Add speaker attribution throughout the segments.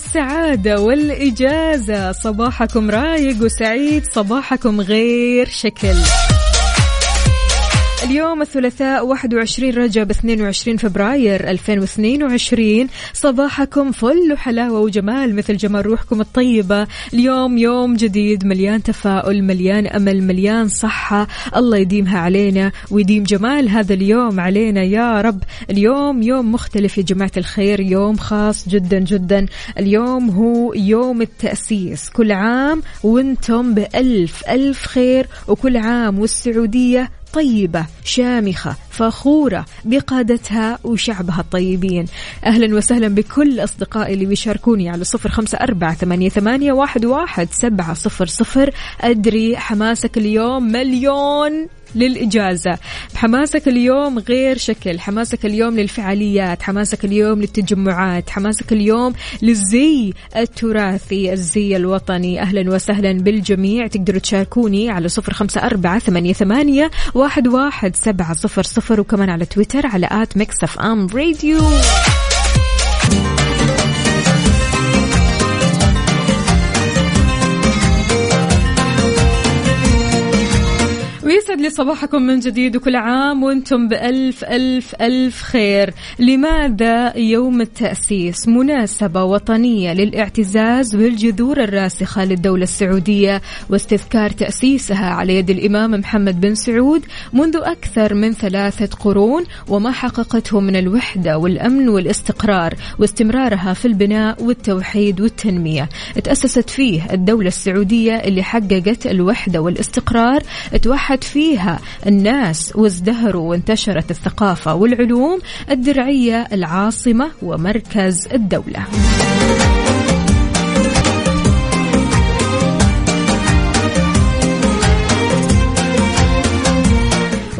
Speaker 1: والسعادة والإجازة. صباحكم رايق وسعيد صباحكم غير شكل. اليوم الثلاثاء 21 رجب 22 فبراير 2022 صباحكم فل وحلاوة وجمال مثل جمال روحكم الطيبة. اليوم يوم جديد مليان تفاؤل مليان أمل مليان صحة. الله يديمها علينا ويديم جمال هذا اليوم علينا يا رب. اليوم يوم مختلف يا جماعة الخير يوم خاص جدا جدا. اليوم هو يوم التأسيس. كل عام وأنتم بألف ألف خير. وكل عام والسعودية طيبة شامخة فخورة بقادتها وشعبها الطيبين. أهلا وسهلا بكل أصدقائي اللي بيشاركوني على صفر خمسة أربعة ثمانية, ثمانية واحد, واحد سبعة صفر صفر. أدري حماسك اليوم مليون. للإجازة. حماسك اليوم غير شكل. حماسك اليوم للفعاليات. حماسك اليوم للتجمعات. حماسك اليوم للزي التراثي. الزي الوطني. أهلا وسهلا بالجميع. تقدروا تشاركوني على صفر خمسة أربعة ثمانية, ثمانية واحد, واحد سبعة صفر صفر وكمان على تويتر على at Mix FM Radio. ويسعد لي صباحكم من جديد وكل عام وأنتم بألف ألف ألف خير. لماذا يوم التأسيس مناسبة وطنية للاعتزاز بالجذور الراسخة للدولة السعودية واستذكار تأسيسها على يد الإمام محمد بن سعود منذ أكثر من ثلاثة قرون وما حققته من الوحدة والأمن والاستقرار واستمرارها في البناء والتوحيد والتنمية. تأسست فيه الدولة السعودية اللي حققت الوحدة والاستقرار. توحد فيها الناس وازدهروا وانتشرت الثقافة والعلوم الدرعية العاصمة ومركز الدولة.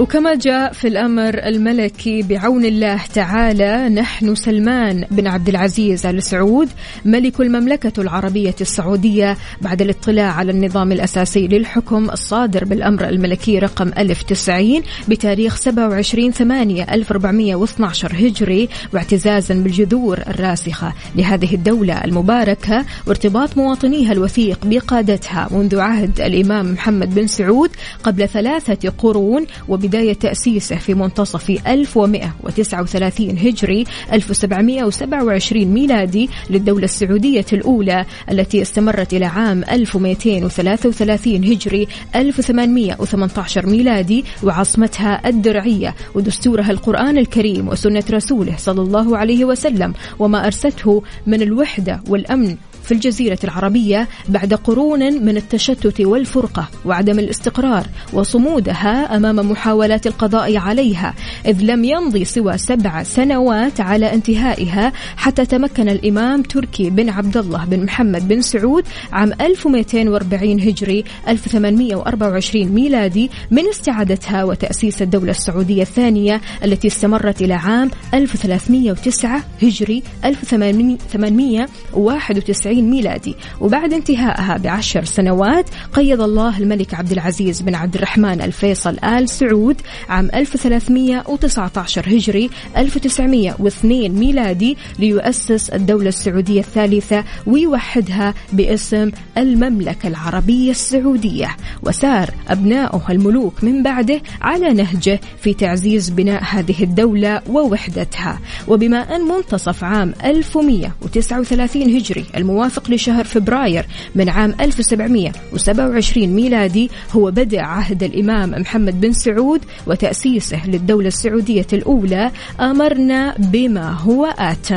Speaker 1: وكما جاء في الأمر الملكي بعون الله تعالى نحن سلمان بن عبد العزيز آل سعود ملك المملكة العربية السعودية بعد الاطلاع على النظام الأساسي للحكم الصادر بالأمر الملكي رقم 1090 بتاريخ 27 8 1412 هجري واعتزازا بالجذور الراسخة لهذه الدولة المباركة وارتباط مواطنيها الوثيق بقادتها منذ عهد الإمام محمد بن سعود قبل ثلاثة قرون وبداية تأسيسه في منتصف 1139 هجري 1727 ميلادي للدولة السعودية الأولى التي استمرت إلى عام 1233 هجري 1818 ميلادي وعاصمتها الدرعية ودستورها القرآن الكريم وسنة رسوله صلى الله عليه وسلم وما أرسته من الوحدة والأمن في الجزيرة العربية بعد قرون من التشتت والفرقة وعدم الاستقرار وصمودها أمام محاولات القضاء عليها إذ لم يمضي سوى سبع سنوات على انتهائها حتى تمكن الإمام تركي بن عبد الله بن محمد بن سعود عام 1240 هجري 1824 ميلادي من استعادتها وتأسيس الدولة السعودية الثانية التي استمرت إلى عام 1309 هجري 1891 ميلادي. وبعد انتهائها بعشر سنوات قيض الله الملك عبد العزيز بن عبد الرحمن الفيصل آل سعود عام 1319 هجري 1902 ميلادي ليؤسس الدولة السعودية الثالثة ويوحدها باسم المملكة العربية السعودية. وسار أبناؤه الملوك من بعده على نهجه في تعزيز بناء هذه الدولة ووحدتها. وبما أن منتصف عام 1139 هجري الموافق لشهر فبراير من عام 1727 ميلادي هو بدء عهد الإمام محمد بن سعود وتأسيسه للدولة السعودية الأولى أمرنا بما هو آتٍ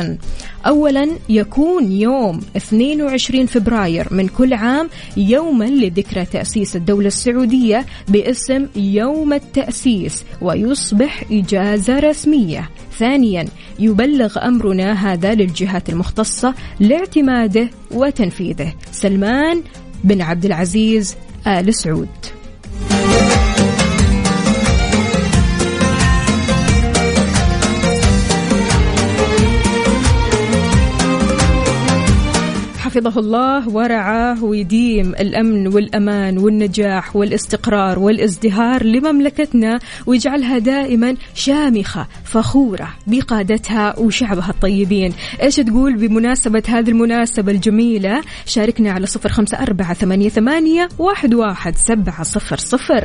Speaker 1: أولا يكون يوم 22 فبراير من كل عام يوما لذكرى تأسيس الدولة السعودية باسم يوم التأسيس ويصبح إجازة رسمية. ثانيا يبلغ أمرنا هذا للجهات المختصة لاعتماده وتنفيذه. سلمان بن عبد العزيز آل سعود. حفظه الله ورعاه ويديم الأمن والأمان والنجاح والاستقرار والازدهار لمملكتنا ويجعلها دائما شامخة فخورة بقادتها وشعبها الطيبين، إيش تقول بمناسبة هذه المناسبة الجميلة؟ شاركنا على صفر خمسة أربعة ثمانية ثمانية واحد واحد سبعة صفر صفر.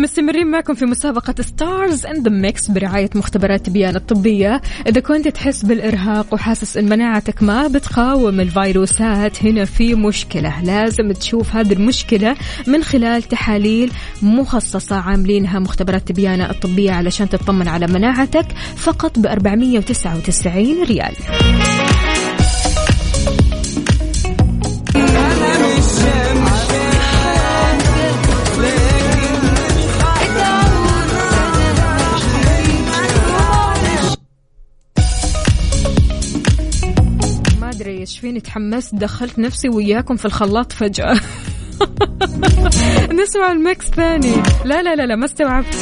Speaker 1: مستمرين معكم في مسابقة Stars in the Mix برعاية مختبرات تبيان الطبية، إذا كنت تحس بالإرهاق وحاسس إن مناعتك ما بتقاوم الفيروسات هنا في مشكلة، لازم تشوف هذه المشكلة من خلال تحاليل مخصصة عاملينها مختبرات تبيان الطبية علشان تطمن على مناعتك فقط ب 499 ريال. إيش فيني تحمست دخلت نفسي وياكم في الخلاط فجأة. نسمع ال mix ثاني. لا لا لا لا ما استوعبت.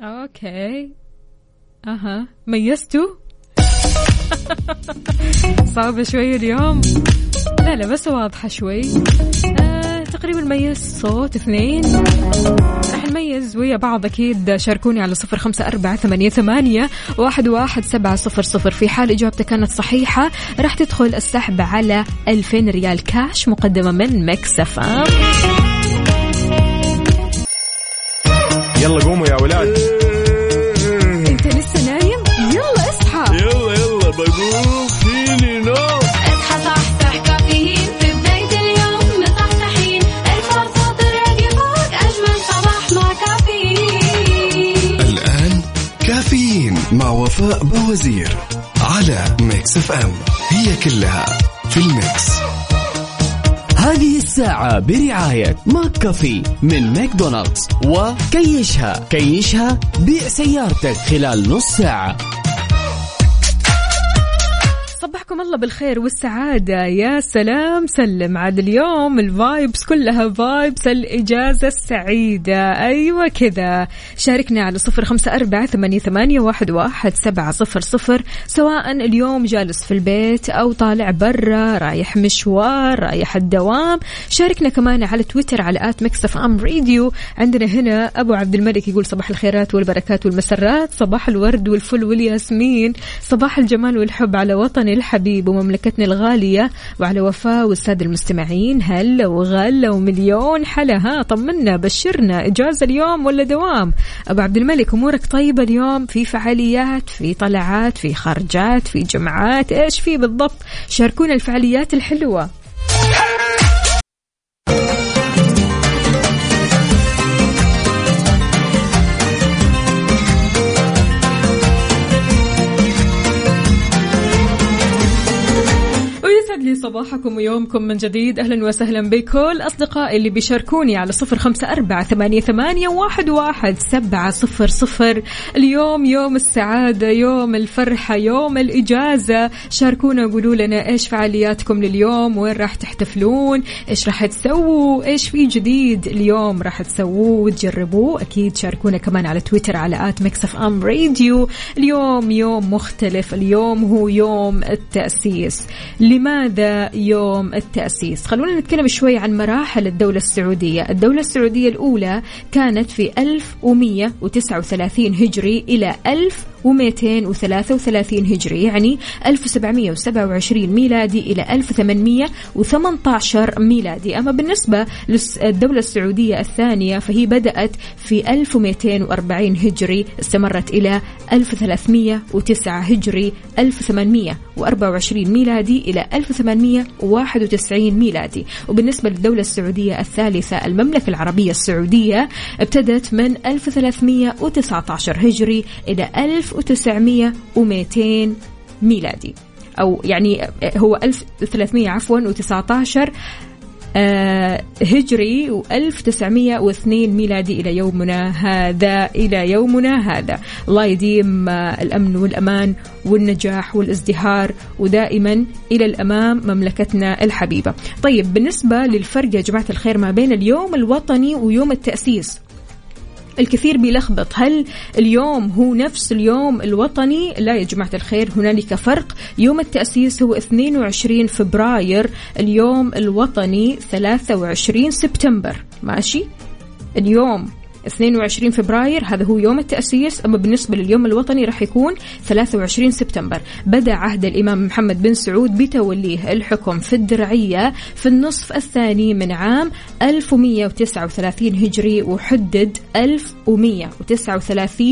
Speaker 1: okay. أها. ميزتوا؟ صعبة شوي اليوم. لا لا بس واضحة شوي. تقريبا ميز صوت اثنين. راح نميز ويا بعض أكيد. شاركوني على صفر خمسة أربعة ثمانية, ثمانية واحد, واحد سبعة صفر صفر. في حال إجابتك كانت صحيحة راح تدخل السحب على ألفين ريال كاش مقدمة من مكسف
Speaker 2: يلا قوموا يا ولاد.
Speaker 3: مع
Speaker 4: وفاء بوزير على Mix FM. هي كلها في ال mix.
Speaker 5: هذه الساعة برعاية McCafé من ماكدونالدز وكيشها. كيشها بيع سيارتك خلال نص ساعة.
Speaker 1: صبحكم الله بالخير والسعادة. يا سلام سلم. عاد اليوم ال vibes كلها vibes الإجازة السعيدة. أيوة كذا. شاركنا على صفر خمسة أربعة ثمانية, واحد, واحد سبعة صفر صفر. سواء اليوم جالس في البيت أو طالع برا رايح مشوار رايح الدوام شاركنا كمان على تويتر على at Mix FM Radio. عندنا هنا أبو عبد الملك يقول صباح الخيرات والبركات والمسرات صباح الورد والفل والياسمين صباح الجمال والحب على وطني الحبيب. ومملكتنا الغالية وعلى وفاء والسادة المستمعين. هلا وغلا ومليون حلا؟ ها طمنا بشرنا. إجازة اليوم ولا دوام؟ أبو عبد الملك أمورك طيبة اليوم؟ في فعاليات في طلعات في خرجات في جمعات؟ إيش في بالضبط؟ شاركونا الفعاليات الحلوة. ويسعد لي صباحكم ويومكم من جديد. أهلا وسهلا بكل أصدقائي اللي بيشاركوني على صفر خمسة أربعة ثمانية, ثمانية واحد, واحد سبعة صفر صفر. اليوم يوم السعادة يوم الفرحة يوم الإجازة. شاركونا قولوا لنا إيش فعالياتكم لليوم وين راح تحتفلون إيش راح تسووا إيش في جديد اليوم راح تسووه وتجربوه. أكيد شاركونا كمان على تويتر على at Mix FM Radio. اليوم يوم مختلف اليوم هو يوم التأسيس. لماذا يوم التأسيس؟ خلونا نتكلم شوي عن مراحل الدولة السعودية الدولة السعودية الأولى كانت في 1139 هجري إلى 1000 1233 هجري يعني 1727 ميلادي إلى 1818 ميلادي. أما بالنسبة للدولة السعودية الثانية فهي بدأت في 1240 هجري استمرت إلى 1309 هجري 1824 ميلادي إلى 1891 ميلادي. وبالنسبة للدولة السعودية الثالثة المملكة العربية السعودية ابتدت من 1319 هجري إلى 1900 ميلادي. أو يعني هو 1300 عفوا و19 آه، هجري و1902 ميلادي إلى يومنا هذا إلى يومنا هذا. الله يديم آه، الأمن والأمان والنجاح والازدهار ودائما إلى الأمام مملكتنا الحبيبة. طيب بالنسبة للفرق يا جماعة الخير ما بين اليوم الوطني ويوم التأسيس الكثير بيلخبط. هل اليوم هو نفس اليوم الوطني؟ لا يا جماعة الخير هنالك فرق. يوم التأسيس هو 22 فبراير اليوم الوطني 23 سبتمبر. ماشي؟ اليوم 22 فبراير هذا هو يوم التأسيس. أما بالنسبة لليوم الوطني راح يكون 23 سبتمبر. بدأ عهد الإمام محمد بن سعود بتوليه الحكم في الدرعية في النصف الثاني من عام 1139 هجري وحدد 1139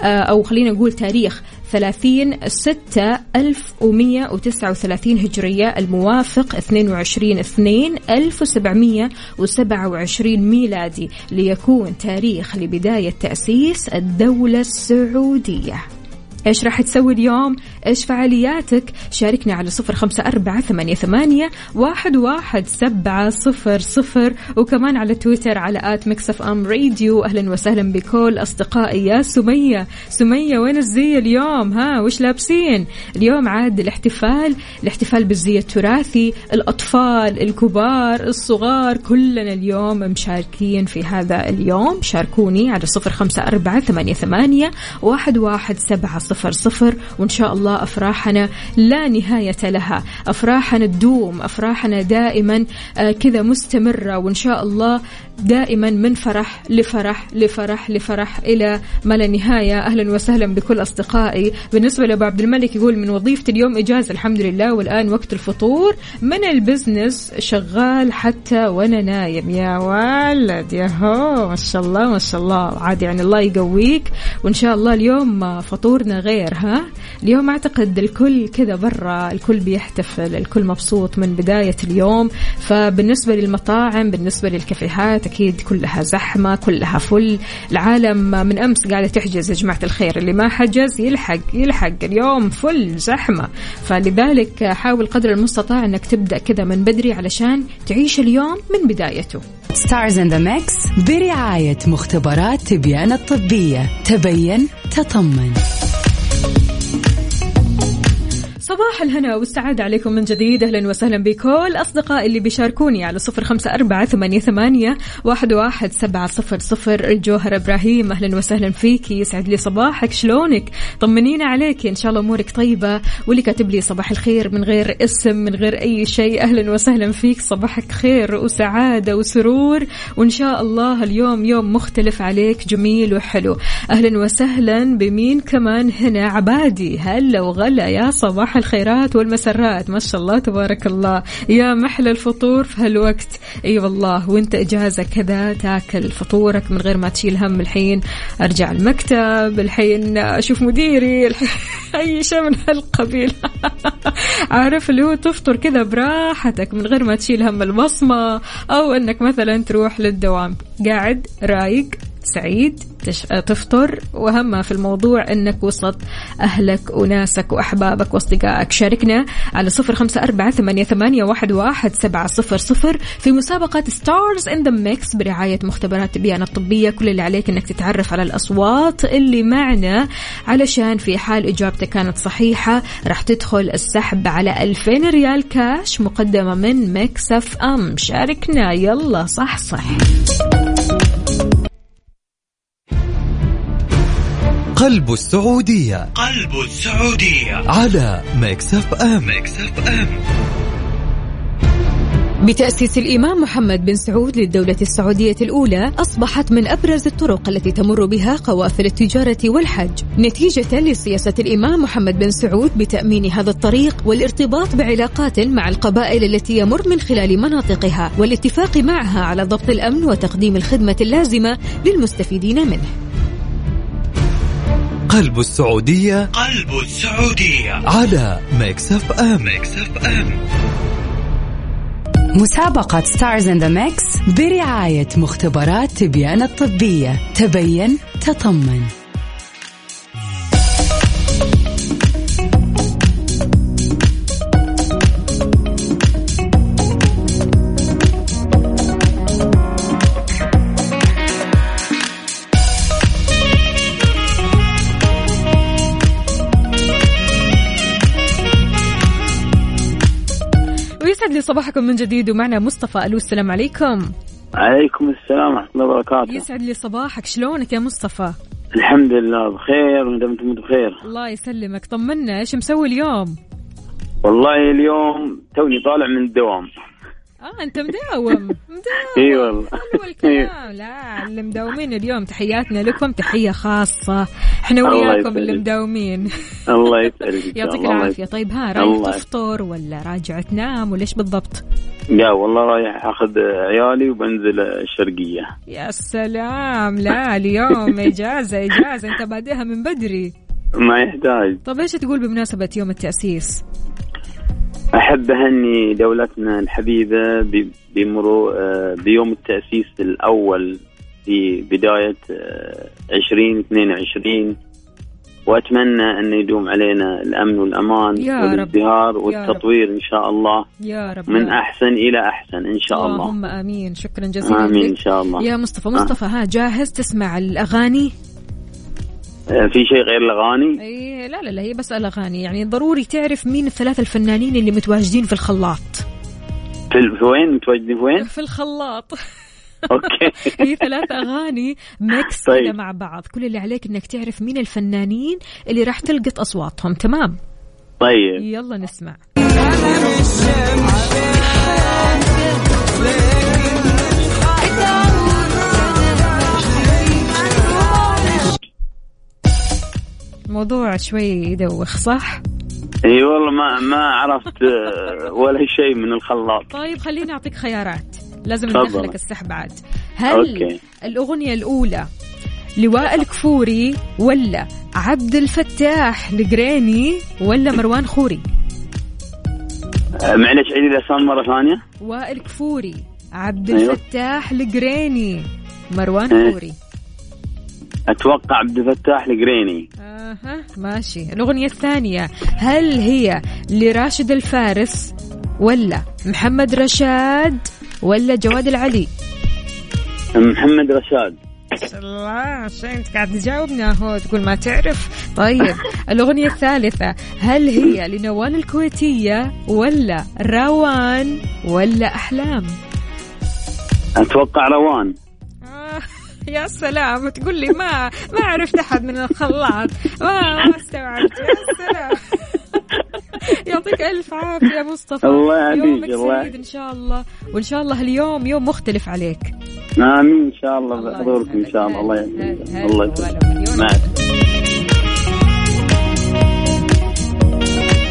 Speaker 1: آه، أو خلينا نقول تاريخ 30 6 1139 هجرية. الموافق 22 2 1727 ميلادي. ليكون تاريخ لبداية تأسيس الدولة السعودية. إيش راح تسوي اليوم؟ إيش فعالياتك؟ شاركنا على صفر خمسة أربعة ثمانية, ثمانية واحد, واحد سبعة صفر صفر وكمان على تويتر على at Mix FM Radio. أهلا وسهلا بكل أصدقائي. يا سمية سمية وين الزي اليوم؟ ها وش لابسين؟ اليوم عاد الاحتفال الاحتفال بالزي التراثي الأطفال الكبار الصغار كلنا اليوم مشاركين في هذا اليوم. شاركوني على صفر خمسة أربعة ثمانية, ثمانية واحد, واحد سبعة صفر صفر وإن شاء الله أفراحنا لا نهاية لها. أفراحنا تدوم أفراحنا دائما آه، كذا مستمرة وإن شاء الله دائما من فرح لفرح لفرح لفرح إلى ما لا نهاية. أهلا وسهلا بكل أصدقائي. بالنسبة لأبو عبد الملك يقول من وظيفتي اليوم إجازة الحمد لله والآن وقت الفطور. من البزنس؟ شغال حتى وأنا نايم. يا ولد يا هو ما شاء الله ما شاء الله. عاد يعني الله يقويك. وإن شاء الله اليوم فطورنا غير ها؟ اليوم أعتقد الكل كذا برا الكل بيحتفل الكل مبسوط من بداية اليوم. فبالنسبة للمطاعم بالنسبة للكافيهات أكيد كلها زحمة كلها فل. العالم من أمس قاعدة تحجز يا جماعة الخير اللي ما حجز يلحق يلحق اليوم فل زحمة. فلذلك حاول قدر المستطاع أنك تبدأ كذا من بدري علشان تعيش اليوم من بدايته.
Speaker 6: Stars in the Mix برعاية مختبرات تبيان الطبية. تبين تطمن.
Speaker 1: صباح الهنا والسعادة عليكم من جديد. أهلا وسهلا بكل أصدقائي اللي بيشاركوني على صفر خمسة أربعة ثمانية, ثمانية واحد, واحد سبعة صفر صفر. الجوهرة إبراهيم أهلا وسهلا فيك. يسعد لي صباحك. شلونك؟ طمنينا عليك. إن شاء الله أمورك طيبة. واللي كاتب لي صباح الخير من غير اسم من غير أي شيء. أهلا وسهلا فيك. صباحك خير وسعادة وسرور. وإن شاء الله اليوم يوم مختلف عليك جميل وحلو. أهلا وسهلا بمين كمان هنا؟ عبادي. هلا وغلا يا صباح الخيرات والمسرات. ما شاء الله تبارك الله. يا محلى الفطور في هالوقت. أي أيوة والله وانت إجازة كذا تاكل فطورك من غير ما تشيل هم الحين. أرجع المكتب الحين أشوف مديري الحين أي شيء من هالقبيل. عارف اللي هو تفطر كذا براحتك من غير ما تشيل هم البصمه أو إنك مثلا تروح للدوام. قاعد رايق. سعيد تش... تفطر. وأهم في الموضوع أنك وسط أهلك وناسك وأحبابك وأصدقائك. شاركنا على صفر خمسة أربعة ثمانية, ثمانية واحد, واحد سبعة صفر صفر في مسابقة Stars in the Mix برعاية مختبرات تبيان الطبية. كل اللي عليك أنك تتعرف على الأصوات اللي معنا. علشان في حال إجابتك كانت صحيحة راح تدخل السحب على 2000 ريال كاش مقدمة من Mix FM شاركنا. يلا صح صح
Speaker 7: قلب السعودية.
Speaker 8: قلب السعودية.
Speaker 7: على Mix FM Mix FM
Speaker 1: بتأسيس الإمام محمد بن سعود للدولة السعودية الأولى أصبحت من أبرز الطرق التي تمر بها قوافل التجارة والحج. نتيجة لسياسة الإمام محمد بن سعود بتأمين هذا الطريق والارتباط بعلاقات مع القبائل التي يمر من خلال مناطقها والاتفاق معها على ضبط الأمن وتقديم الخدمة اللازمة للمستفيدين منه.
Speaker 7: قلب السعودية قلب السعودية. على Mix FM Mix FM
Speaker 6: مسابقة Stars in the Mix برعاية مختبرات تبيان الطبية. تبين تطمن.
Speaker 1: ويسعد لي صباحكم من جديد ومعنا مصطفى ألو السلام عليكم.
Speaker 8: عليكم السلام ورحمة الله وبركاته.
Speaker 1: يسعد لي صباحك شلونك يا مصطفى؟
Speaker 8: الحمد لله بخير وأنتم أنتم بخير.
Speaker 1: الله يسلمك. طمنا إيش مسوي اليوم؟
Speaker 8: والله اليوم توني طالع من الدوام.
Speaker 1: آه أنت مداوم مداوم.
Speaker 8: إي والله.
Speaker 1: حلو الكلام. لا اللي مداومين اليوم تحياتنا لكم تحية خاصة.
Speaker 8: إحنا
Speaker 1: وياكم. اللي مداومين
Speaker 8: الله يسعدك
Speaker 1: يعطيك العافية. طيب ها رايح تفطر ولا راجع تنام ولا إيش بالضبط؟
Speaker 8: لا والله رايح أخذ عيالي وبنزل الشرقية
Speaker 1: يا سلام. لا اليوم إجازة إجازة. أنت بادئها من بدري.
Speaker 8: ما يحتاج.
Speaker 1: طب إيش تقول بمناسبة يوم التأسيس؟
Speaker 8: أحب أهني دولتنا الحبيبة ب- بمرور آه، بيوم التأسيس الأول. في بداية آه، 2022 وأتمنى أن يدوم علينا الأمن والأمان
Speaker 1: يا رب.
Speaker 8: والازدهار
Speaker 1: يا رب.
Speaker 8: والتطوير إن شاء الله.
Speaker 1: يا رب.
Speaker 8: من. أحسن إلى أحسن إن شاء الله.
Speaker 1: اللهم آمين. شكرا جزيلا
Speaker 8: آمين إن
Speaker 1: لك
Speaker 8: شاء الله.
Speaker 1: يا مصطفى مصطفى ها جاهز تسمع الأغاني؟
Speaker 8: آه، في شيء غير الأغاني؟
Speaker 1: اي لا لا لا هي بس الأغاني. يعني ضروري تعرف مين الثلاثة الفنانين اللي متواجدين في الخلاط.
Speaker 8: في وين متواجدين في وين؟
Speaker 1: في الخلاط.
Speaker 8: okay.
Speaker 1: هي ثلاث أغاني mix
Speaker 8: طيب.
Speaker 1: مع بعض. كل اللي عليك إنك تعرف مين الفنانين اللي راح تلقط أصواتهم. تمام؟
Speaker 8: طيب.
Speaker 1: يلا نسمع. موضوع شوي يدوخ صح؟
Speaker 8: إي والله ما ما عرفت آه، ولا شيء من الخلاط.
Speaker 1: طيب خليني أعطيك خيارات. لازم. ندخلك السحب عاد هل
Speaker 8: أوكي.
Speaker 1: الأغنية الأولى لواء الكفوري ولا عبد الفتاح القريني ولا مروان خوري
Speaker 8: معلش عيد الاسامي مرة ثانية
Speaker 1: وائل كفوري عبد
Speaker 8: أيوة.
Speaker 1: الفتاح القريني مروان
Speaker 8: إيه.
Speaker 1: خوري
Speaker 8: أتوقع عبد الفتاح القريني
Speaker 1: أها ماشي الأغنية الثانية هل هي لراشد الفارس ولا محمد رشاد ولا جواد العلي؟
Speaker 8: محمد رشاد.
Speaker 1: الله شيء انت قاعد تجاوبنا هو تقول ما تعرف؟ طيب الأغنية الثالثة هل هي لنوال الكويتية ولا روان ولا أحلام؟
Speaker 8: أتوقع روان.
Speaker 1: آه يا سلام تقول لي ما ما عرفت أحد من الخلاط. ما ما استوعبت يا سلام. يعطيك ألف عافية يا مصطفى.
Speaker 8: الله يعافيك، الله
Speaker 1: سعيد إن شاء الله. وإن شاء الله اليوم يوم مختلف عليك.
Speaker 8: آمين إن شاء الله. بحضوركم إن شاء الله. الله
Speaker 1: هلا
Speaker 8: الله مع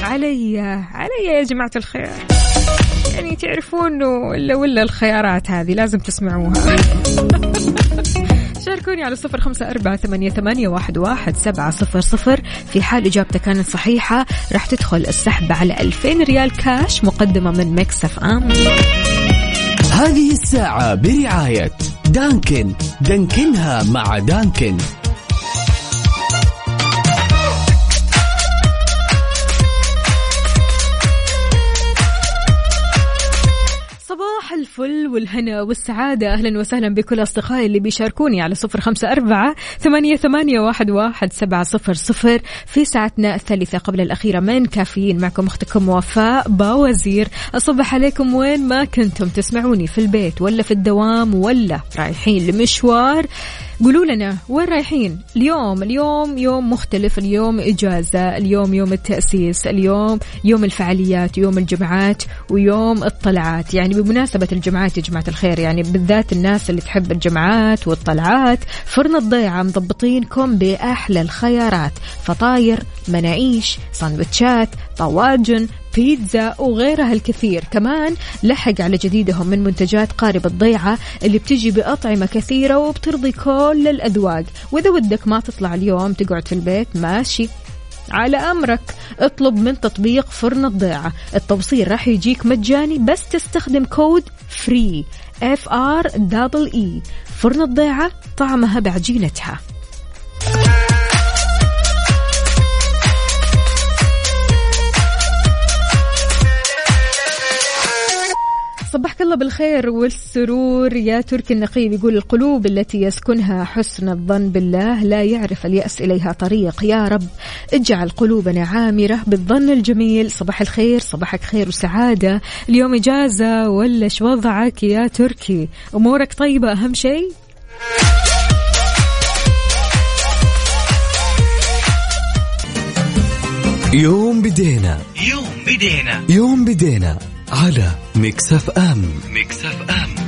Speaker 1: علي علي يا جماعة الخير. يعني تعرفون إنه إلا ولا الخيارات هذه لازم تسمعوها. شاركوني على صفر خمسة أربعة ثمانية, ثمانية واحد, واحد سبعة صفر صفر. في حال إجابتك كانت صحيحة راح تدخل السحب على 2000 ريال كاش مقدمة من Mix FM.
Speaker 5: هذه الساعة برعاية Dunkin. Dunkin ها مع
Speaker 1: Dunkin. الفل والهنا والسعادة. أهلا وسهلا بكل أصدقائي اللي بيشاركوني على صفر خمسة أربعة ثمانية, ثمانية واحد, واحد سبعة صفر صفر في ساعتنا الثالثة قبل الأخيرة من كافيين. معكم أختكم وفاء باوزير. أصبح عليكم وين ما كنتم تسمعوني في البيت ولا في الدوام ولا رايحين لمشوار. قولوا لنا وين رايحين؟ اليوم اليوم يوم مختلف اليوم إجازة اليوم يوم التأسيس اليوم يوم الفعاليات يوم الجمعات ويوم الطلعات. يعني بمناسبة الجمعات يا جماعة الخير يعني بالذات الناس اللي تحب الجمعات والطلعات فرن الضيعة مضبطينكم بأحلى الخيارات. فطاير مناقيش سندوتشات طواجن بيتزا وغيرها الكثير. كمان لحق على جديدهم من منتجات قارب الضيعة اللي بتجي بأطعمة كثيرة وبترضي كل الأذواق. وإذا ودك ما تطلع اليوم تقعد في البيت ماشي. على أمرك اطلب من تطبيق فرن الضيعة. التوصيل راح يجيك مجاني بس تستخدم كود free F R double E فرن الضيعة طعمها بعجينتها. صبحك الله بالخير والسرور. يا تركي النقيب يقول القلوب التي يسكنها حسن الظن بالله لا يعرف اليأس إليها طريق. يا رب اجعل قلوبنا عامرة بالظن الجميل. صباح الخير صباحك خير وسعادة. اليوم إجازة ولا شو وضعك يا تركي؟ أمورك طيبة أهم شيء؟
Speaker 4: يوم بدينا.
Speaker 7: يوم بدينا.
Speaker 4: يوم بدينا. على ميكس أف أم.
Speaker 7: ميكس أف أم.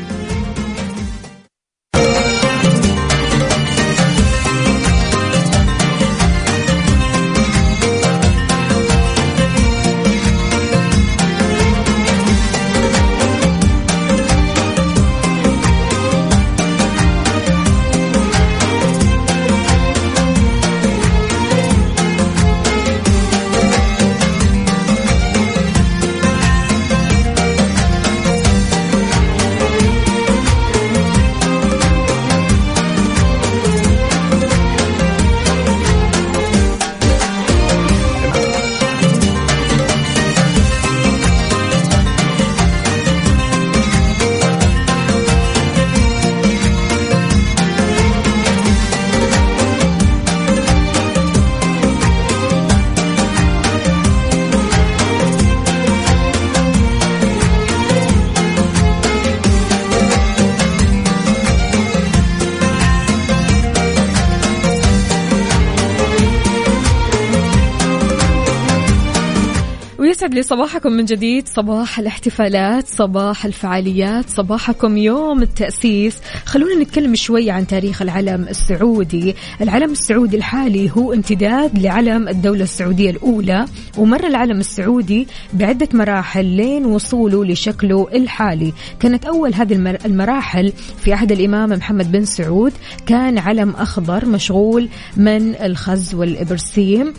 Speaker 1: ويسعد لي صباحكم من جديد. صباح الاحتفالات صباح الفعاليات صباحكم يوم التأسيس. خلونا نتكلم شوي عن تاريخ العلم السعودي. العلم السعودي الحالي هو امتداد لعلم الدولة السعودية الأولى ومر العلم السعودي بعدة مراحل لين وصوله لشكله الحالي. كانت أول هذه المر- المراحل في عهد الإمام محمد بن سعود. كان علم أخضر مشغول من الخز والإبرسيم.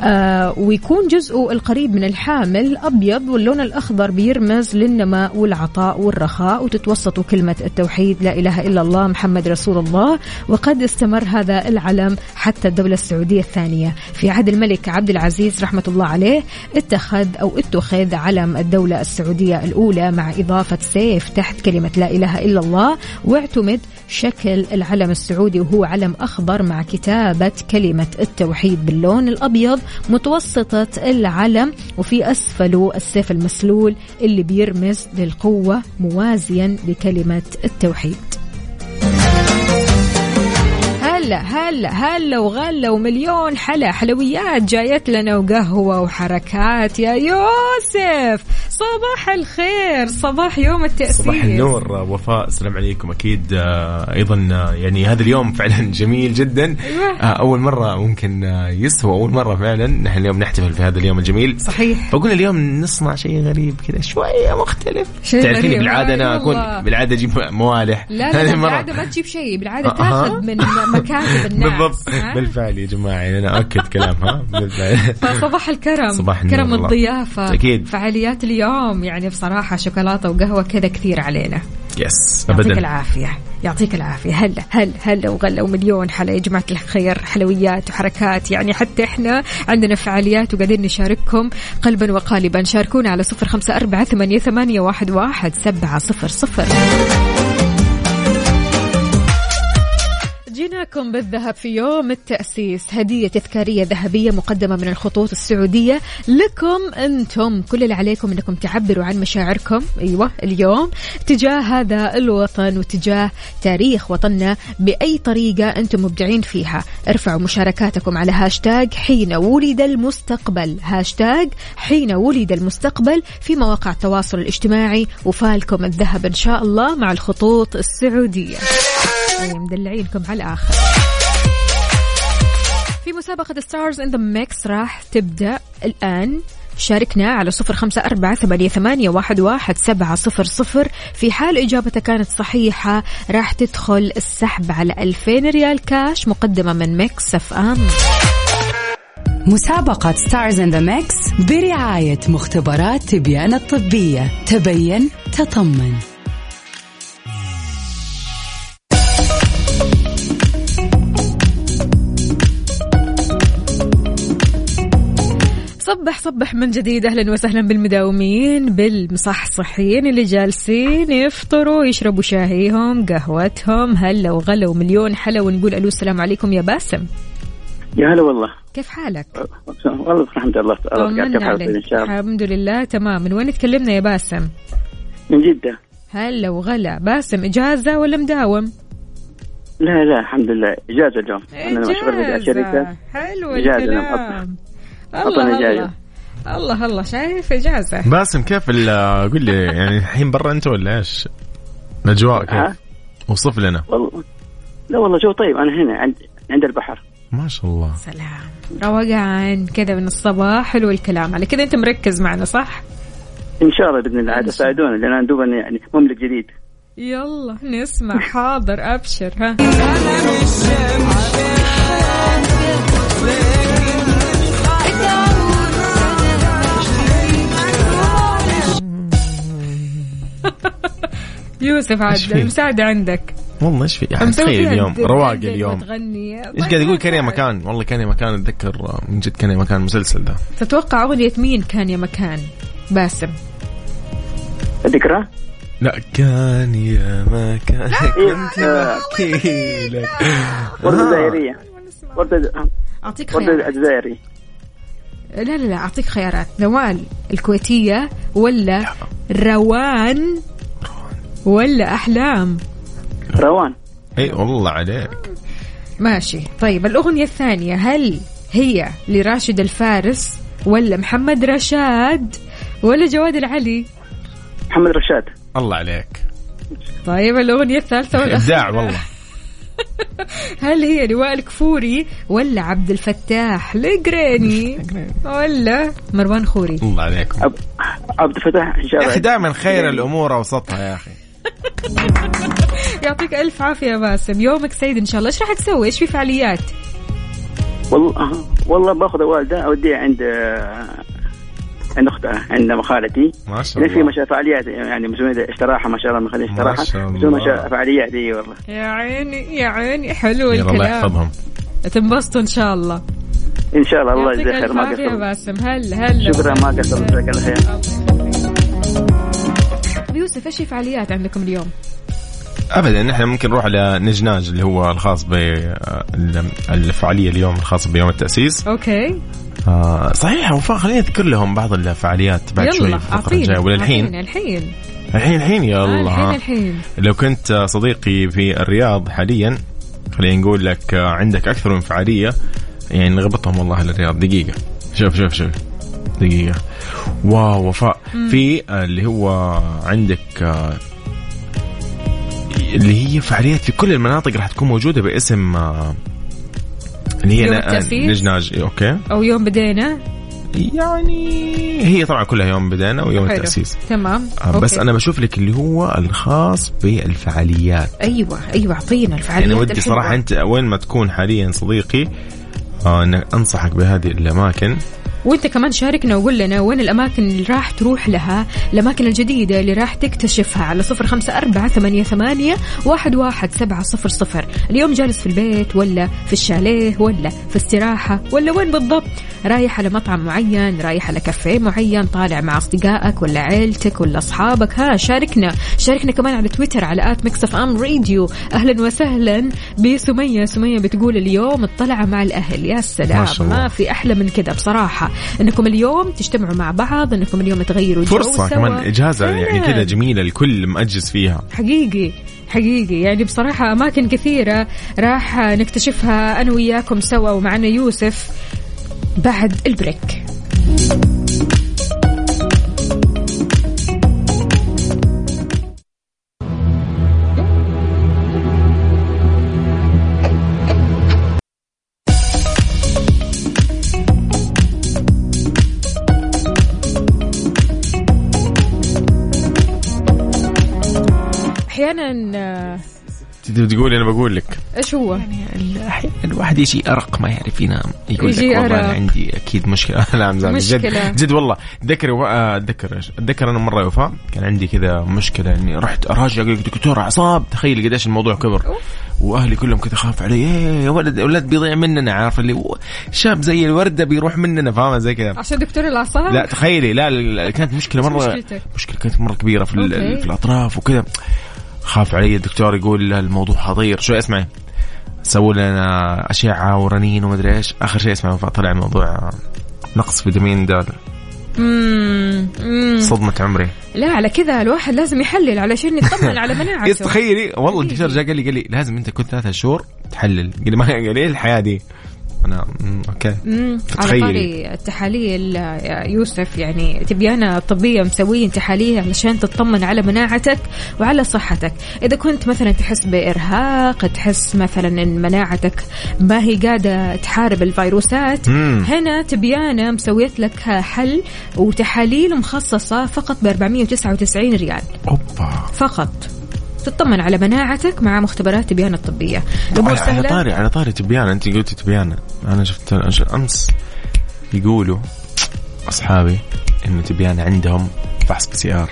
Speaker 1: آه ويكون جزءه القريب من الحامل أبيض واللون الأخضر بيرمز للنماء والعطاء والرخاء وتتوسط كلمة التوحيد لا إله إلا الله محمد رسول الله. وقد استمر هذا العلم حتى الدولة السعودية الثانية. في عهد الملك عبد العزيز رحمة الله عليه اتخذ أو اتخذ علم الدولة السعودية الأولى مع إضافة سيف تحت كلمة لا إله إلا الله. واعتمد شكل العلم السعودي وهو علم أخضر مع كتابة كلمة التوحيد باللون الأبيض. متوسطة العلم وفي أسفله السيف المسلول اللي بيرمز للقوة موازيا لكلمة التوحيد. هلا هلا هلا وغلا ومليون حلا. حلويات جايت لنا وقهوة وحركات. يا يوسف صباح الخير صباح يوم التأسيس
Speaker 2: صباح النور وفاء السلام عليكم. أكيد آه، أيضا آه، يعني هذا اليوم فعلا جميل جدا.
Speaker 1: أيوة.
Speaker 2: آه، أول مرة ممكن يسوى أول مرة فعلا. نحن اليوم نحتفل في هذا اليوم الجميل.
Speaker 1: صحيح.
Speaker 2: فقلنا اليوم نصنع شيء غريب كذا شوية مختلف. تعرفيني. بالعادة
Speaker 1: آه،
Speaker 2: اكون
Speaker 1: والله.
Speaker 2: بالعادة أجيب موالح.
Speaker 1: لا لا, لا بالعادة ما تجيب شيء. بالعادة
Speaker 2: أها.
Speaker 1: تاخذ من مكاتب الناس
Speaker 2: بالضبط؟ بالفعل يا جماعة يعني أنا أؤكد كلامها بالفعل.
Speaker 1: فصباح الكرم
Speaker 2: صباح
Speaker 1: كرم
Speaker 2: والله.
Speaker 1: الضيافة
Speaker 2: أكيد.
Speaker 1: فعاليات اليوم يعني بصراحة شوكولاتة وقهوة كذا كثير علينا.
Speaker 2: يس
Speaker 1: يعطيك
Speaker 2: ابدا.
Speaker 1: العافية يعطيك العافية. هلا هلا هلا وغلا ومليون حلا يا جماعة الخير حلويات وحركات. يعني حتى إحنا عندنا فعاليات وقاعدين نشارككم قلبا وقالبا. شاركونا على صفر خمسة أربعة ثمانية, ثمانية واحد, واحد سبعة صفر صفر. ذكرناكم بالذهب في يوم التأسيس. هدية تذكارية ذهبية مقدمة من الخطوط السعودية لكم أنتم. كل اللي عليكم أنكم تعبروا عن مشاعركم. أيوة اليوم تجاه هذا الوطن وتجاه تاريخ وطننا بأي طريقة أنتم مبدعين فيها. ارفعوا مشاركاتكم على هاشتاج حين ولد المستقبل. هاشتاج حين ولد المستقبل في مواقع التواصل الاجتماعي. وفالكم الذهب إن شاء الله مع الخطوط السعودية. يعني مدلعينكم على الآخر. في مسابقة Stars in the Mix راح تبدأ الآن. شاركنا على صفر خمسة أربعة ثمانية, ثمانية واحد, واحد سبعة صفر صفر. في حال إجابتك كانت صحيحة راح تدخل السحب على ألفين ريال كاش مقدمة من Mix FM
Speaker 6: مسابقة Stars in the Mix برعاية مختبرات تبيان الطبية. تبين تطمن.
Speaker 1: صبح صبح من جديد أهلا وسهلا بالمداومين بالمصحصحين اللي جالسين يفطروا يشربوا شاهيهم قهوتهم هلا وغلا ومليون حلا ونقول ألو السلام عليكم يا باسم.
Speaker 8: يا هلا والله.
Speaker 1: كيف حالك؟
Speaker 8: والله الحمد لله كيف حالك؟ ان شاء الله
Speaker 1: الحمد لله تمام. من وين تكلمنا يا باسم؟
Speaker 8: من جدة.
Speaker 1: هلا وغلا. باسم إجازة ولا مداوم؟
Speaker 8: لا لا الحمد لله. إجازة اليوم. أنا مشغول في الشركة
Speaker 1: حلو الكلام. الله. الله. الله الله. شايف إجازة.
Speaker 2: باسم كيف ال- قول لي يعني الحين برا أنت ولا إيش؟
Speaker 8: الأجواء؟
Speaker 2: كيف؟ وصف لنا.
Speaker 8: والله. لا والله جو طيب. أنا هنا عند عند البحر.
Speaker 2: ما شاء الله.
Speaker 1: سلام. روقان كذا من الصباح حلو الكلام. على كذا أنت مركز معنا صح؟
Speaker 8: إن شاء الله بإذن الله. عاد ساعدونا لأن أنا دوبا يعني مملك جديد.
Speaker 1: يلا نسمع. حاضر أبشر ها. يوسف
Speaker 2: إيش
Speaker 1: عاد؟ المساعدة عندك.
Speaker 2: والله إيش في يعني
Speaker 1: مسوي
Speaker 2: تخيل اليوم رواق اليوم. إيش قاعد يقول؟ كان يا مكان. والله كان يا مكان أتذكر من جد كان يا مكان المسلسل ده.
Speaker 1: تتوقع أغنية مين كان يا مكان؟ باسم.
Speaker 8: الذكرى
Speaker 2: لا كان يا مكان.
Speaker 8: آه،
Speaker 2: احكي لك.
Speaker 8: وردة
Speaker 2: آه.
Speaker 8: جزائرية وردة
Speaker 1: خيارات.
Speaker 8: جزائري
Speaker 1: لا لا لا أعطيك خيارات. نوال الكويتية ولا روان ولا أحلام.
Speaker 8: روان.
Speaker 2: إي والله عليك.
Speaker 1: ماشي. طيب الأغنية الثانية هل هي لراشد الفارس ولا محمد رشاد ولا جواد العلي؟
Speaker 8: محمد رشاد.
Speaker 2: الله عليك.
Speaker 1: طيب الأغنية الثالثة
Speaker 2: ابداع والله.
Speaker 1: هل هي لواء الكفوري ولا عبد الفتاح القريني ولا مروان خوري
Speaker 2: الله عليكم.
Speaker 8: عب- عبد الفتاح ان شاء
Speaker 2: يا
Speaker 8: الله
Speaker 2: أخي دائما خير الأمور أوسطها يا أخي.
Speaker 1: يعطيك ألف عافية يا باسم. يومك سعيد إن شاء الله. إيش راح تسوي؟ إيش في فعاليات؟
Speaker 8: والله والله باخذ الوالده اوديها عند عند أختها عند خالتي.
Speaker 2: ما شاء
Speaker 8: يعني في
Speaker 2: الله.
Speaker 8: مشا فعاليات يعني مسوين استراحه ما شاء الله مخلين
Speaker 2: ما
Speaker 8: استراحه
Speaker 2: شاء
Speaker 8: مسوين
Speaker 2: الله.
Speaker 8: مشا- فعاليات اي والله.
Speaker 1: يا عيني يا عيني حلو
Speaker 2: يلا الله
Speaker 1: الكلام.
Speaker 2: يحفظهم.
Speaker 1: تنبسطوا إن شاء الله.
Speaker 8: إن شاء الله الله يجزيه خير ما
Speaker 1: عافية يا
Speaker 8: قصرت
Speaker 1: باسم. هلا هلا.
Speaker 8: شكرا ما قصرت جزاك الله خير.
Speaker 1: طيب يوسف إيش فعاليات عندكم اليوم؟
Speaker 2: ابدا إحنا ممكن نروح على نجناج اللي هو الخاص بالفعاليه اليوم الخاصه بيوم التأسيس.
Speaker 1: أوكي.
Speaker 2: آه صحيح وفاء خلينا نذكر لهم بعض الفعاليات بعد شوي
Speaker 1: الفقرة
Speaker 2: الجاية. ولا الحين
Speaker 1: الحين.
Speaker 2: الحين الحين يلا.
Speaker 1: آه، الحين. الحين.
Speaker 2: لو كنت صديقي في الرياض حاليا خلينا نقول لك عندك أكثر من فعالية يعني نغبطهم والله للرياض. دقيقة. شوف شوف شوف. دقيقة. wow وفاء. في آه، اللي هو عندك آه، اللي هي فعاليات في كل المناطق راح تكون موجودة باسم آه، اللي هي؟ نجناج. أوكي.
Speaker 1: أو يوم بدينا
Speaker 2: يعني هي طبعا كلها يوم بدينا ويوم
Speaker 1: حلو.
Speaker 2: التأسيس.
Speaker 1: تمام.
Speaker 2: آه، بس
Speaker 1: okay.
Speaker 2: أنا بشوف لك اللي هو الخاص بالفعاليات.
Speaker 1: أيوه أيوه أعطينا الفعاليات.
Speaker 2: يعني ودي. صراحة أنت وين ما تكون حاليا صديقي آه أنصحك بهذه الأماكن.
Speaker 1: وانت كمان شاركنا وقول لنا وين الأماكن اللي راح تروح لها الأماكن الجديدة اللي راح تكتشفها على صفر خمسة أربعة ثمانية, ثمانية واحد, واحد سبعة صفر صفر. اليوم جالس في البيت ولا في الشاليه ولا في استراحة ولا وين بالضبط؟ رايح على مطعم معين رايح على كافيه معين طالع مع أصدقائك ولا عيلتك ولا أصحابك؟ ها شاركنا. شاركنا كمان على تويتر على at Mix FM Radio. أهلا وسهلا بسمية. سمية بتقول اليوم الطلعة مع الأهل. يا سلام.
Speaker 2: ما.
Speaker 1: ما في أحلى من كذا بصراحة. إنكم اليوم تجتمعوا مع بعض إنكم اليوم تغيروا سوا.
Speaker 2: كمان إجازة يعني
Speaker 1: فعلاً.
Speaker 2: كذا جميلة الكل مأجز فيها
Speaker 1: حقيقي حقيقي يعني بصراحة أماكن كثيرة راح نكتشفها أنا وياكم سوا ومعنا يوسف بعد البريك أحيانا آه،
Speaker 2: انت تقولي أنا بقول لك
Speaker 1: إيش هو؟
Speaker 2: أحيانا الواحد يجي أرق ما يعرف ينام يقول لك والله
Speaker 1: أرق.
Speaker 2: أنا عندي أكيد مشكلة لا مزعل
Speaker 1: مشكلة.
Speaker 2: جد جد والله اتذكر و- آه، أتذكر إيش أتذكر أنا مرة وفاء كان عندي كذا مشكلة إني رحت أراجع قلت دكتور اعصاب تخيل قديش الموضوع كبر وأهلي كلهم كذا خاف علي إيه يا ولد ولد بيضيع مننا عارف اللي شاب زي الوردة بيروح مننا فاهمة زي كذا
Speaker 1: عشان دكتور الأعصاب؟
Speaker 2: لا تخيلي لا, كانت
Speaker 1: مشكلة
Speaker 2: مره
Speaker 1: مشكلتك؟
Speaker 2: مشكلة كانت مرة كبيرة في. في الأطراف وكذا خاف علي الدكتور يقول الموضوع خطير شوي اسمعي سووا لنا اشعه ورنين ومدري إيش. آخر شيء اسمع طلع موضوع نقص فيتامين د. صدمة عمري.
Speaker 1: لا على كذا الواحد لازم يحلل علشان يطمن على مناعته.
Speaker 2: تخيلي والله الدكتور جاء قال لي قال لي لازم أنت كل ثلاثة شهور تحلل. قال لي ما قال لي إيه الحياة دي؟ أنا مم،
Speaker 1: okay. على
Speaker 2: تخيلي.
Speaker 1: طاري التحاليل يا يوسف يعني تبيانة طبية مسويين تحاليل علشان تطمن على مناعتك وعلى صحتك إذا كنت مثلا تحس بإرهاق تحس مثلا إن مناعتك ما هي قاعدة تحارب الفيروسات
Speaker 2: مم.
Speaker 1: هنا تبيانة مسويت لك حل وتحاليل مخصصة فقط ب 499 ريال
Speaker 2: أوبا
Speaker 1: فقط تطمن على مناعتك مع مختبرات تبيانة الطبية. الأمور
Speaker 2: على على
Speaker 1: سهلة.
Speaker 2: طاري على طاري تبيان. أنت قلتي تبيان. أنا شفت أمس يقولوا أصحابي انه تبيان عندهم فحص PCR.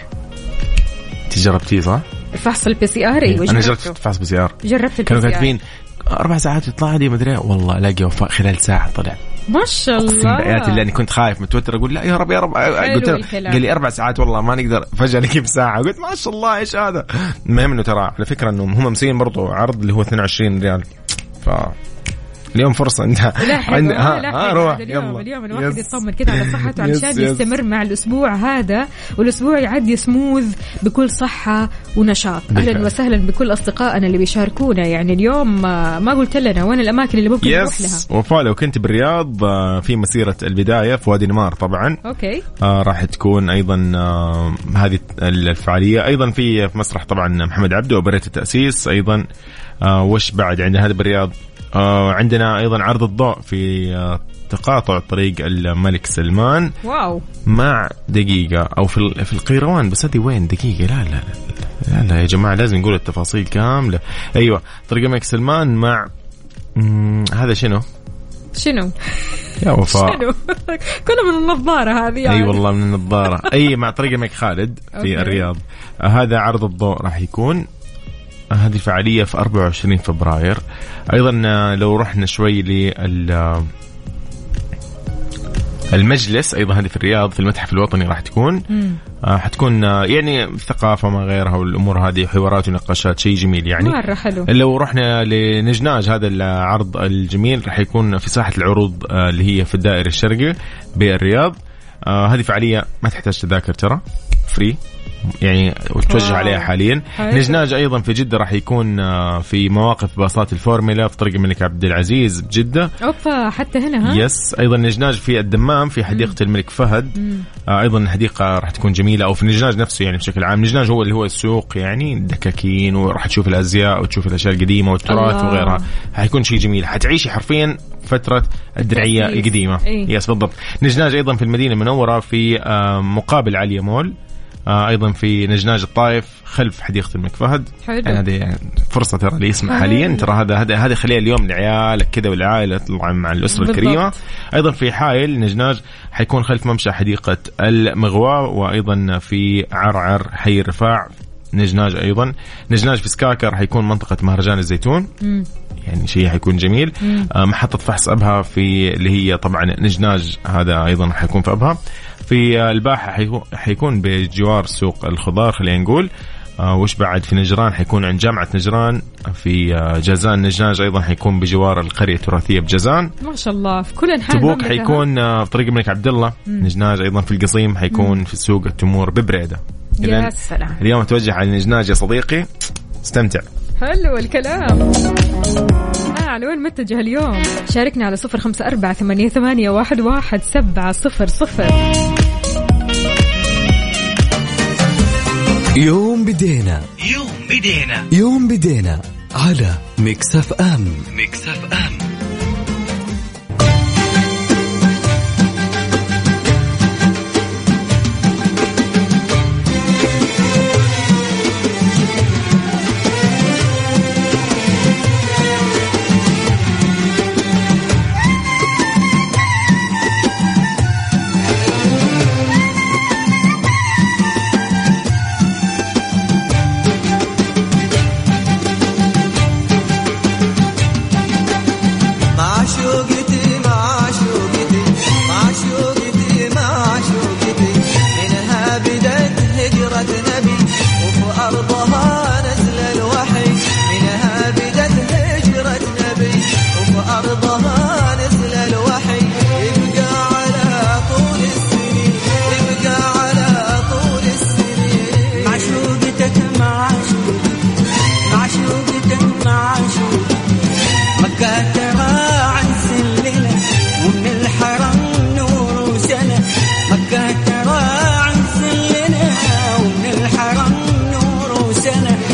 Speaker 2: أنت جربتيه صح؟
Speaker 1: الفحص ال PCR
Speaker 2: أيوه
Speaker 1: أنا.
Speaker 2: جربت فحص PCR.
Speaker 1: جربت
Speaker 2: كانوا
Speaker 1: ال PC
Speaker 2: كاتبين أربع ساعات يطلع عادي مدري. والله الاقي وفاء خلال ساعة طلع.
Speaker 1: ما شاء الله.
Speaker 2: بآيات الله اني كنت خايف متوتر أقول لا يا رب يا رب. قلت. قال لي أربع ساعات والله ما نقدر. فجأة نجيب ساعة. قلت ما شاء الله إيش هذا؟ المهم إنه ترى على فكرة إنه هم مسويين برضو عرض اللي هو 22 ريال. ف اليوم فرصة انت
Speaker 1: لا
Speaker 2: عند-
Speaker 1: حلو
Speaker 2: ها-
Speaker 1: لا
Speaker 2: ها، روح
Speaker 1: اليوم
Speaker 2: يلا.
Speaker 1: اليوم الواحد. يطمن كذا على صحته علشان
Speaker 2: يس.
Speaker 1: يستمر مع الأسبوع هذا والأسبوع يعدي سموذ بكل صحة ونشاط. أهلا وسهلا بكل أصدقائنا اللي بيشاركونا. يعني اليوم آه، ما قلت لنا وين الأماكن اللي ممكن نروح لها.
Speaker 2: وفاء لو كنت بالرياض آه، في مسيرة البداية في وادي نمار طبعا.
Speaker 1: okay.
Speaker 2: آه راح تكون أيضا آه هذه الفعالية. أيضا في مسرح طبعا محمد عبده وأوبريت التأسيس. أيضا آه وش بعد؟ عندنا هذا بالرياض آه عندنا أيضا عرض الضوء في آه تقاطع طريق الملك سلمان.
Speaker 1: واو.
Speaker 2: مع دقيقة أو في في القيروان. بس هذه وين؟ دقيقة. لا لا لا لا, لا يا جماعة لازم نقول التفاصيل كاملة. أيوة طريق الملك سلمان مع هذا شنو؟
Speaker 1: شنو؟
Speaker 2: يا وفاء.
Speaker 1: شنو؟ كله من النظارة هذه يعني.
Speaker 2: أي والله من النظارة. أي مع طريق الملك خالد. في الرياض. هذا عرض الضوء راح يكون. هذه الفعالية في 24 فبراير. أيضا لو رحنا شوي لل المجلس أيضا هذه في الرياض في المتحف الوطني راح تكون.
Speaker 1: مم.
Speaker 2: آه، حتكون آه، يعني ثقافه ما غيرها والأمور هذه حوارات ونقاشات شيء جميل يعني.
Speaker 1: مرة حلو.
Speaker 2: لو رحنا لنجناج هذا العرض الجميل راح يكون في ساحة العروض آه، اللي هي في الدائري الشرقي بالرياض. آه، هذه فعالية ما تحتاج تذاكر ترى free يعني وتوجه. عليها حاليا. نجناج أيضا في جدة راح يكون آه، في مواقف باصات الفورمولا في طريق الملك عبد العزيز بجدة.
Speaker 1: أوبا حتى هنا ها؟
Speaker 2: yes. أيضا نجناج في الدمام في حديقة الملك فهد. آه أيضا الحديقة راح تكون جميلة أو في نجناج نفسه يعني بشكل عام. نجناج هو اللي هو السوق يعني الدكاكين وراح تشوف الأزياء وتشوف الأشياء القديمة والتراث. وغيرها. حيكون شيء جميل. حتعيشي حرفيا فترة
Speaker 1: الدرعية.
Speaker 2: القديمة.
Speaker 1: إيه.
Speaker 2: يس بالضبط. نجناج أيضا في المدينة المنورة في آه مقابل عليا مول. آه أيضا في نجناج الطائف خلف حديقة الملك فهد.
Speaker 1: حلو.
Speaker 2: يعني هذه يعني فرصة ترى اللي يسمع. حاليا. ترى هذا هذا هذه خليها اليوم لعيالك كذا والعائلة طبعا مع الأسرة
Speaker 1: بالضبط.
Speaker 2: الكريمة. أيضا في حائل نجناج حيكون خلف ممشى حديقة المغواء وأيضا في عرعر حي الرفاع نجناج أيضا. نجناج في سكاكر حيكون منطقة مهرجان الزيتون. يعني شيء حيكون جميل. آه محطة فحص أبها في اللي هي طبعا نجناج هذا أيضا حيكون في أبها. في آه، الباحه حيكون- بجوار سوق الخضار خلينا نقول. آه وش بعد في نجران حيكون عند جامعة نجران. في آه جازان نجناج أيضا حيكون بجوار القرية التراثية بجازان.
Speaker 1: ما شاء الله في كل أنحاء
Speaker 2: تبوك. حيكون آه في طريق الملك عبد الله نجناج أيضا في القصيم حيكون في سوق التمور ببريدة.
Speaker 1: يا سلام.
Speaker 2: اليوم توجه على نجناج يا صديقي. استمتع.
Speaker 1: حلو الكلام. آه على وين متجه اليوم؟ شاركنا على صفر خمسة أربعة ثمانية, ثمانية واحد, واحد سبعة صفر صفر.
Speaker 5: يوم بدينا.
Speaker 7: يوم بدينا.
Speaker 5: يوم بدينا على
Speaker 9: Mix FM. Mix dinner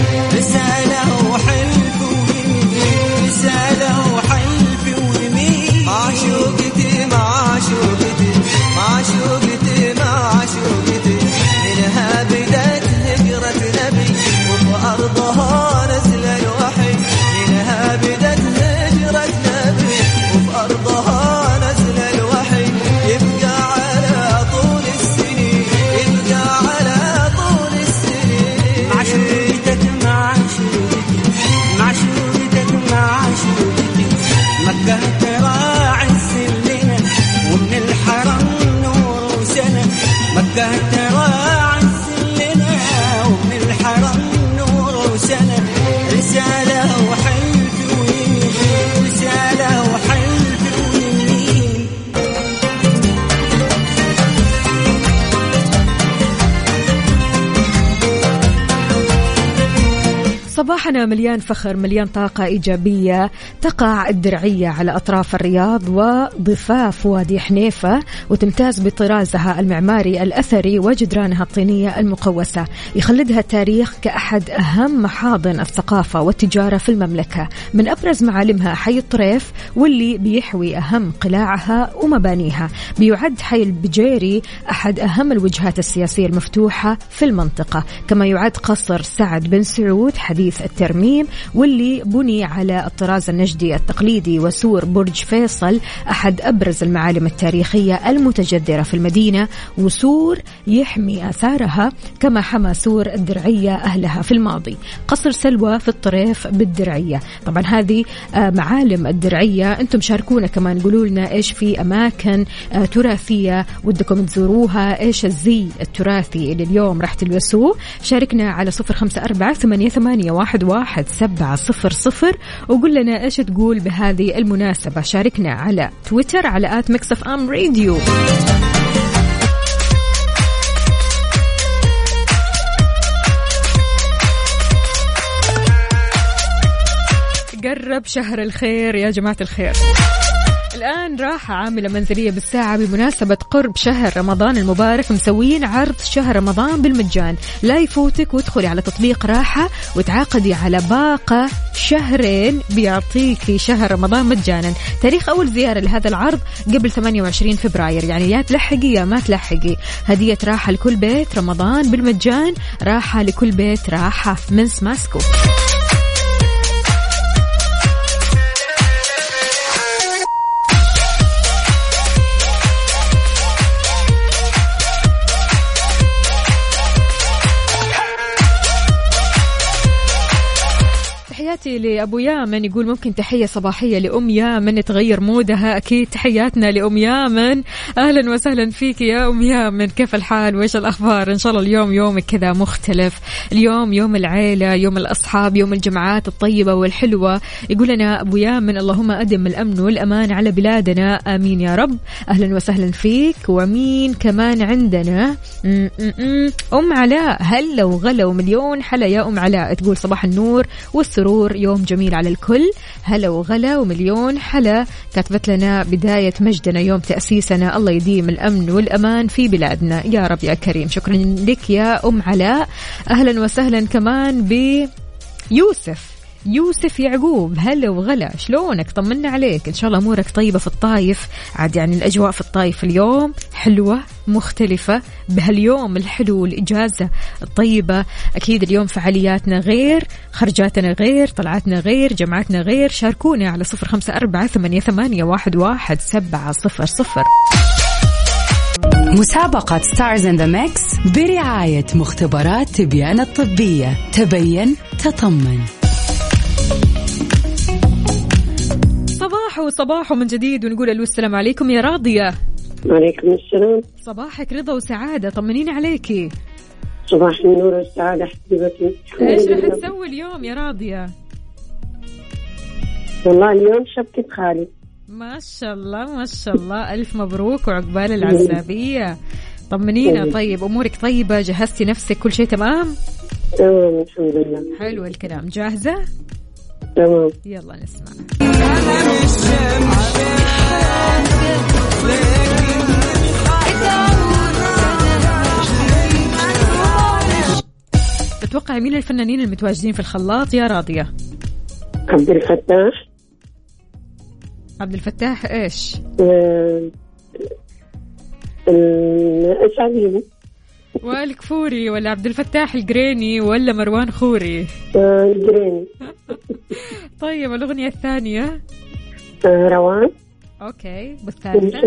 Speaker 1: صباحنا مليان فخر مليان طاقة إيجابية تقع الدرعية على أطراف الرياض وضفاف وادي حنيفة وتمتاز بطرازها المعماري الأثري وجدرانها الطينية المقوسة. يخلدها التاريخ كأحد أهم محاضن الثقافة والتجارة في المملكة. من أبرز معالمها حي الطريف واللي بيحوي أهم قلاعها ومبانيها. بيعد حي البجيري أحد أهم الوجهات السياسية المفتوحة في المنطقة. كما يعد قصر سعد بن سعود حديث الترميم واللي بني على الطراز النجدي التقليدي وسور برج فيصل أحد أبرز المعالم التاريخية المتجدرة في المدينة وسور يحمي آثارها كما حمى سور الدرعية أهلها في الماضي. قصر سلوى في الطريف بالدرعية. طبعا هذه آه، معالم الدرعية. أنتم شاركونا كمان قولوا لنا إيش في أماكن آه، تراثية ودكم تزوروها إيش الزي التراثي اللي اليوم راح تلبسوه. شاركنا على صفر خمسة أربعة ثمانية, ثمانية واحد, واحد سبعة صفر صفر وقول لنا إيش تقول بهذه المناسبة. شاركنا على تويتر على at Mix F M Radio. قرب شهر الخير يا جماعة الخير. الآن راحة عاملة منزلية بالساعة بمناسبة قرب شهر رمضان المبارك. مسويين عرض شهر رمضان بالمجان. لا يفوتك وادخلي على تطبيق راحة وتعاقدي على باقة شهرين بيعطيكي شهر رمضان مجانا. تاريخ أول زيارة لهذا العرض قبل 28 فبراير. يعني يا تلحقي يا ما تلحقي. هدية راحة لكل بيت رمضان بالمجان. راحة لكل بيت راحة. من سماسكو. تحياتي لأبو يامن. يقول ممكن تحية صباحية لأم يامن تغير مودها. أكيد تحياتنا لأم يامن. أهلا وسهلا فيك يا أم يامن. كيف الحال؟ وإيش الأخبار؟ إن شاء الله اليوم يومك كذا مختلف. اليوم يوم العيلة يوم الأصحاب يوم الجمعات الطيبة والحلوة. يقول لنا أبو يامن اللهم أدم الأمن والأمان على بلادنا. آمين يا رب. أهلا وسهلا فيك. ومين كمان عندنا. أم علاء. هلا وغلا ومليون حلا يا أم علاء. تقول صباح النور والسرور يوم جميل على الكل. هلا وغلا ومليون حلا. كتبت لنا بداية مجدنا يوم تأسيسنا. الله يديم الأمن والأمان في بلادنا. يا رب يا كريم. شكرا لك يا أم علاء. أهلا وسهلا كمان بيوسف يوسف. يعقوب هلا وغلا شلونك؟ طمنا عليك. إن شاء الله أمورك طيبة في الطايف. عاد يعني الأجواء في الطايف اليوم حلوة مختلفة. بهاليوم الحلو والاجازه الطيبه أكيد اليوم فعالياتنا غير خرجاتنا غير طلعاتنا غير جمعاتنا غير. شاركونا على صفر خمسة أربعة ثمانية, ثمانية واحد, واحد سبعة صفر صفر.
Speaker 6: مسابقة Stars in the Mix برعاية مختبرات تبيان الطبية. تبين تطمن.
Speaker 1: صباح وصباح من جديد ونقول ألو السلام عليكم يا راضية.
Speaker 10: وعليكم السلام.
Speaker 1: صباحك رضا وسعادة طمنيني عليكي
Speaker 10: صباح النور والسعادة حبيبتي. إيش
Speaker 1: راح. تسوي اليوم يا راضية؟
Speaker 10: والله اليوم شبكة خالي.
Speaker 1: ما شاء الله ما شاء الله. ألف مبروك وعقبال العزابية. طمنينا طيب أمورك طيبة جهزتي نفسك كل شيء تمام؟
Speaker 10: تمام الحمد لله.
Speaker 1: حلو الكلام. جاهزة؟
Speaker 10: تمام.
Speaker 1: يلا نسمع. تتوقع مين الفنانين المتواجدين في الخلاط؟ يا راضية.
Speaker 10: عبد الفتاح.
Speaker 1: عبد الفتاح إيش؟
Speaker 10: آه، ال- إيش عليهم؟
Speaker 1: وائل كفوري ولا عبد الفتاح القريني ولا مروان خوري؟
Speaker 10: آه، الجريني.
Speaker 1: طيب الأغنية الثانية؟
Speaker 10: آه، روان.
Speaker 1: أوكي والثالثة؟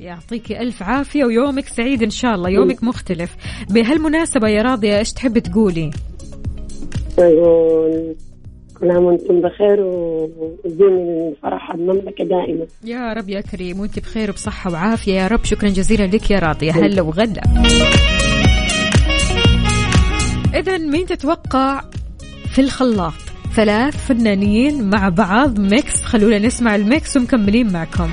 Speaker 1: يعطيكي ألف عافية ويومك سعيد إن شاء الله يومك مختلف. بهالمناسبة يا راضية إيش تحبي تقولي؟
Speaker 10: يقول كل عام وأنتم بخير واديني الفرح المملكة دائما.
Speaker 1: يا رب يا كريم وأنت بخير وبصحة وعافية. يا رب شكرا جزيلا لك يا راضية هلا وغلا. إذا مين تتوقع في الخلاط؟ ثلاث فنانين مع بعض mix. خلونا نسمع ال mix ومكملين معكم.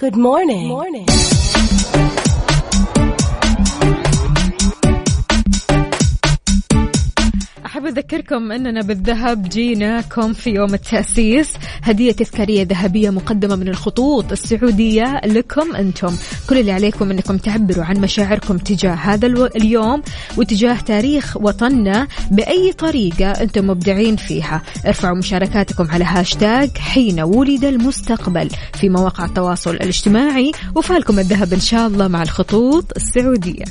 Speaker 6: Good morning. morning.
Speaker 1: أحب أذكركم أننا بالذهب جيناكم في يوم التأسيس. هدية تذكارية ذهبية مقدمة من الخطوط السعودية لكم أنتم. كل اللي عليكم أنكم تعبروا عن مشاعركم تجاه هذا اليوم وتجاه تاريخ وطننا بأي طريقة أنتم مبدعين فيها. ارفعوا مشاركاتكم على هاشتاج حين ولد المستقبل في مواقع التواصل الاجتماعي. وفالكم الذهب إن شاء الله مع الخطوط السعودية.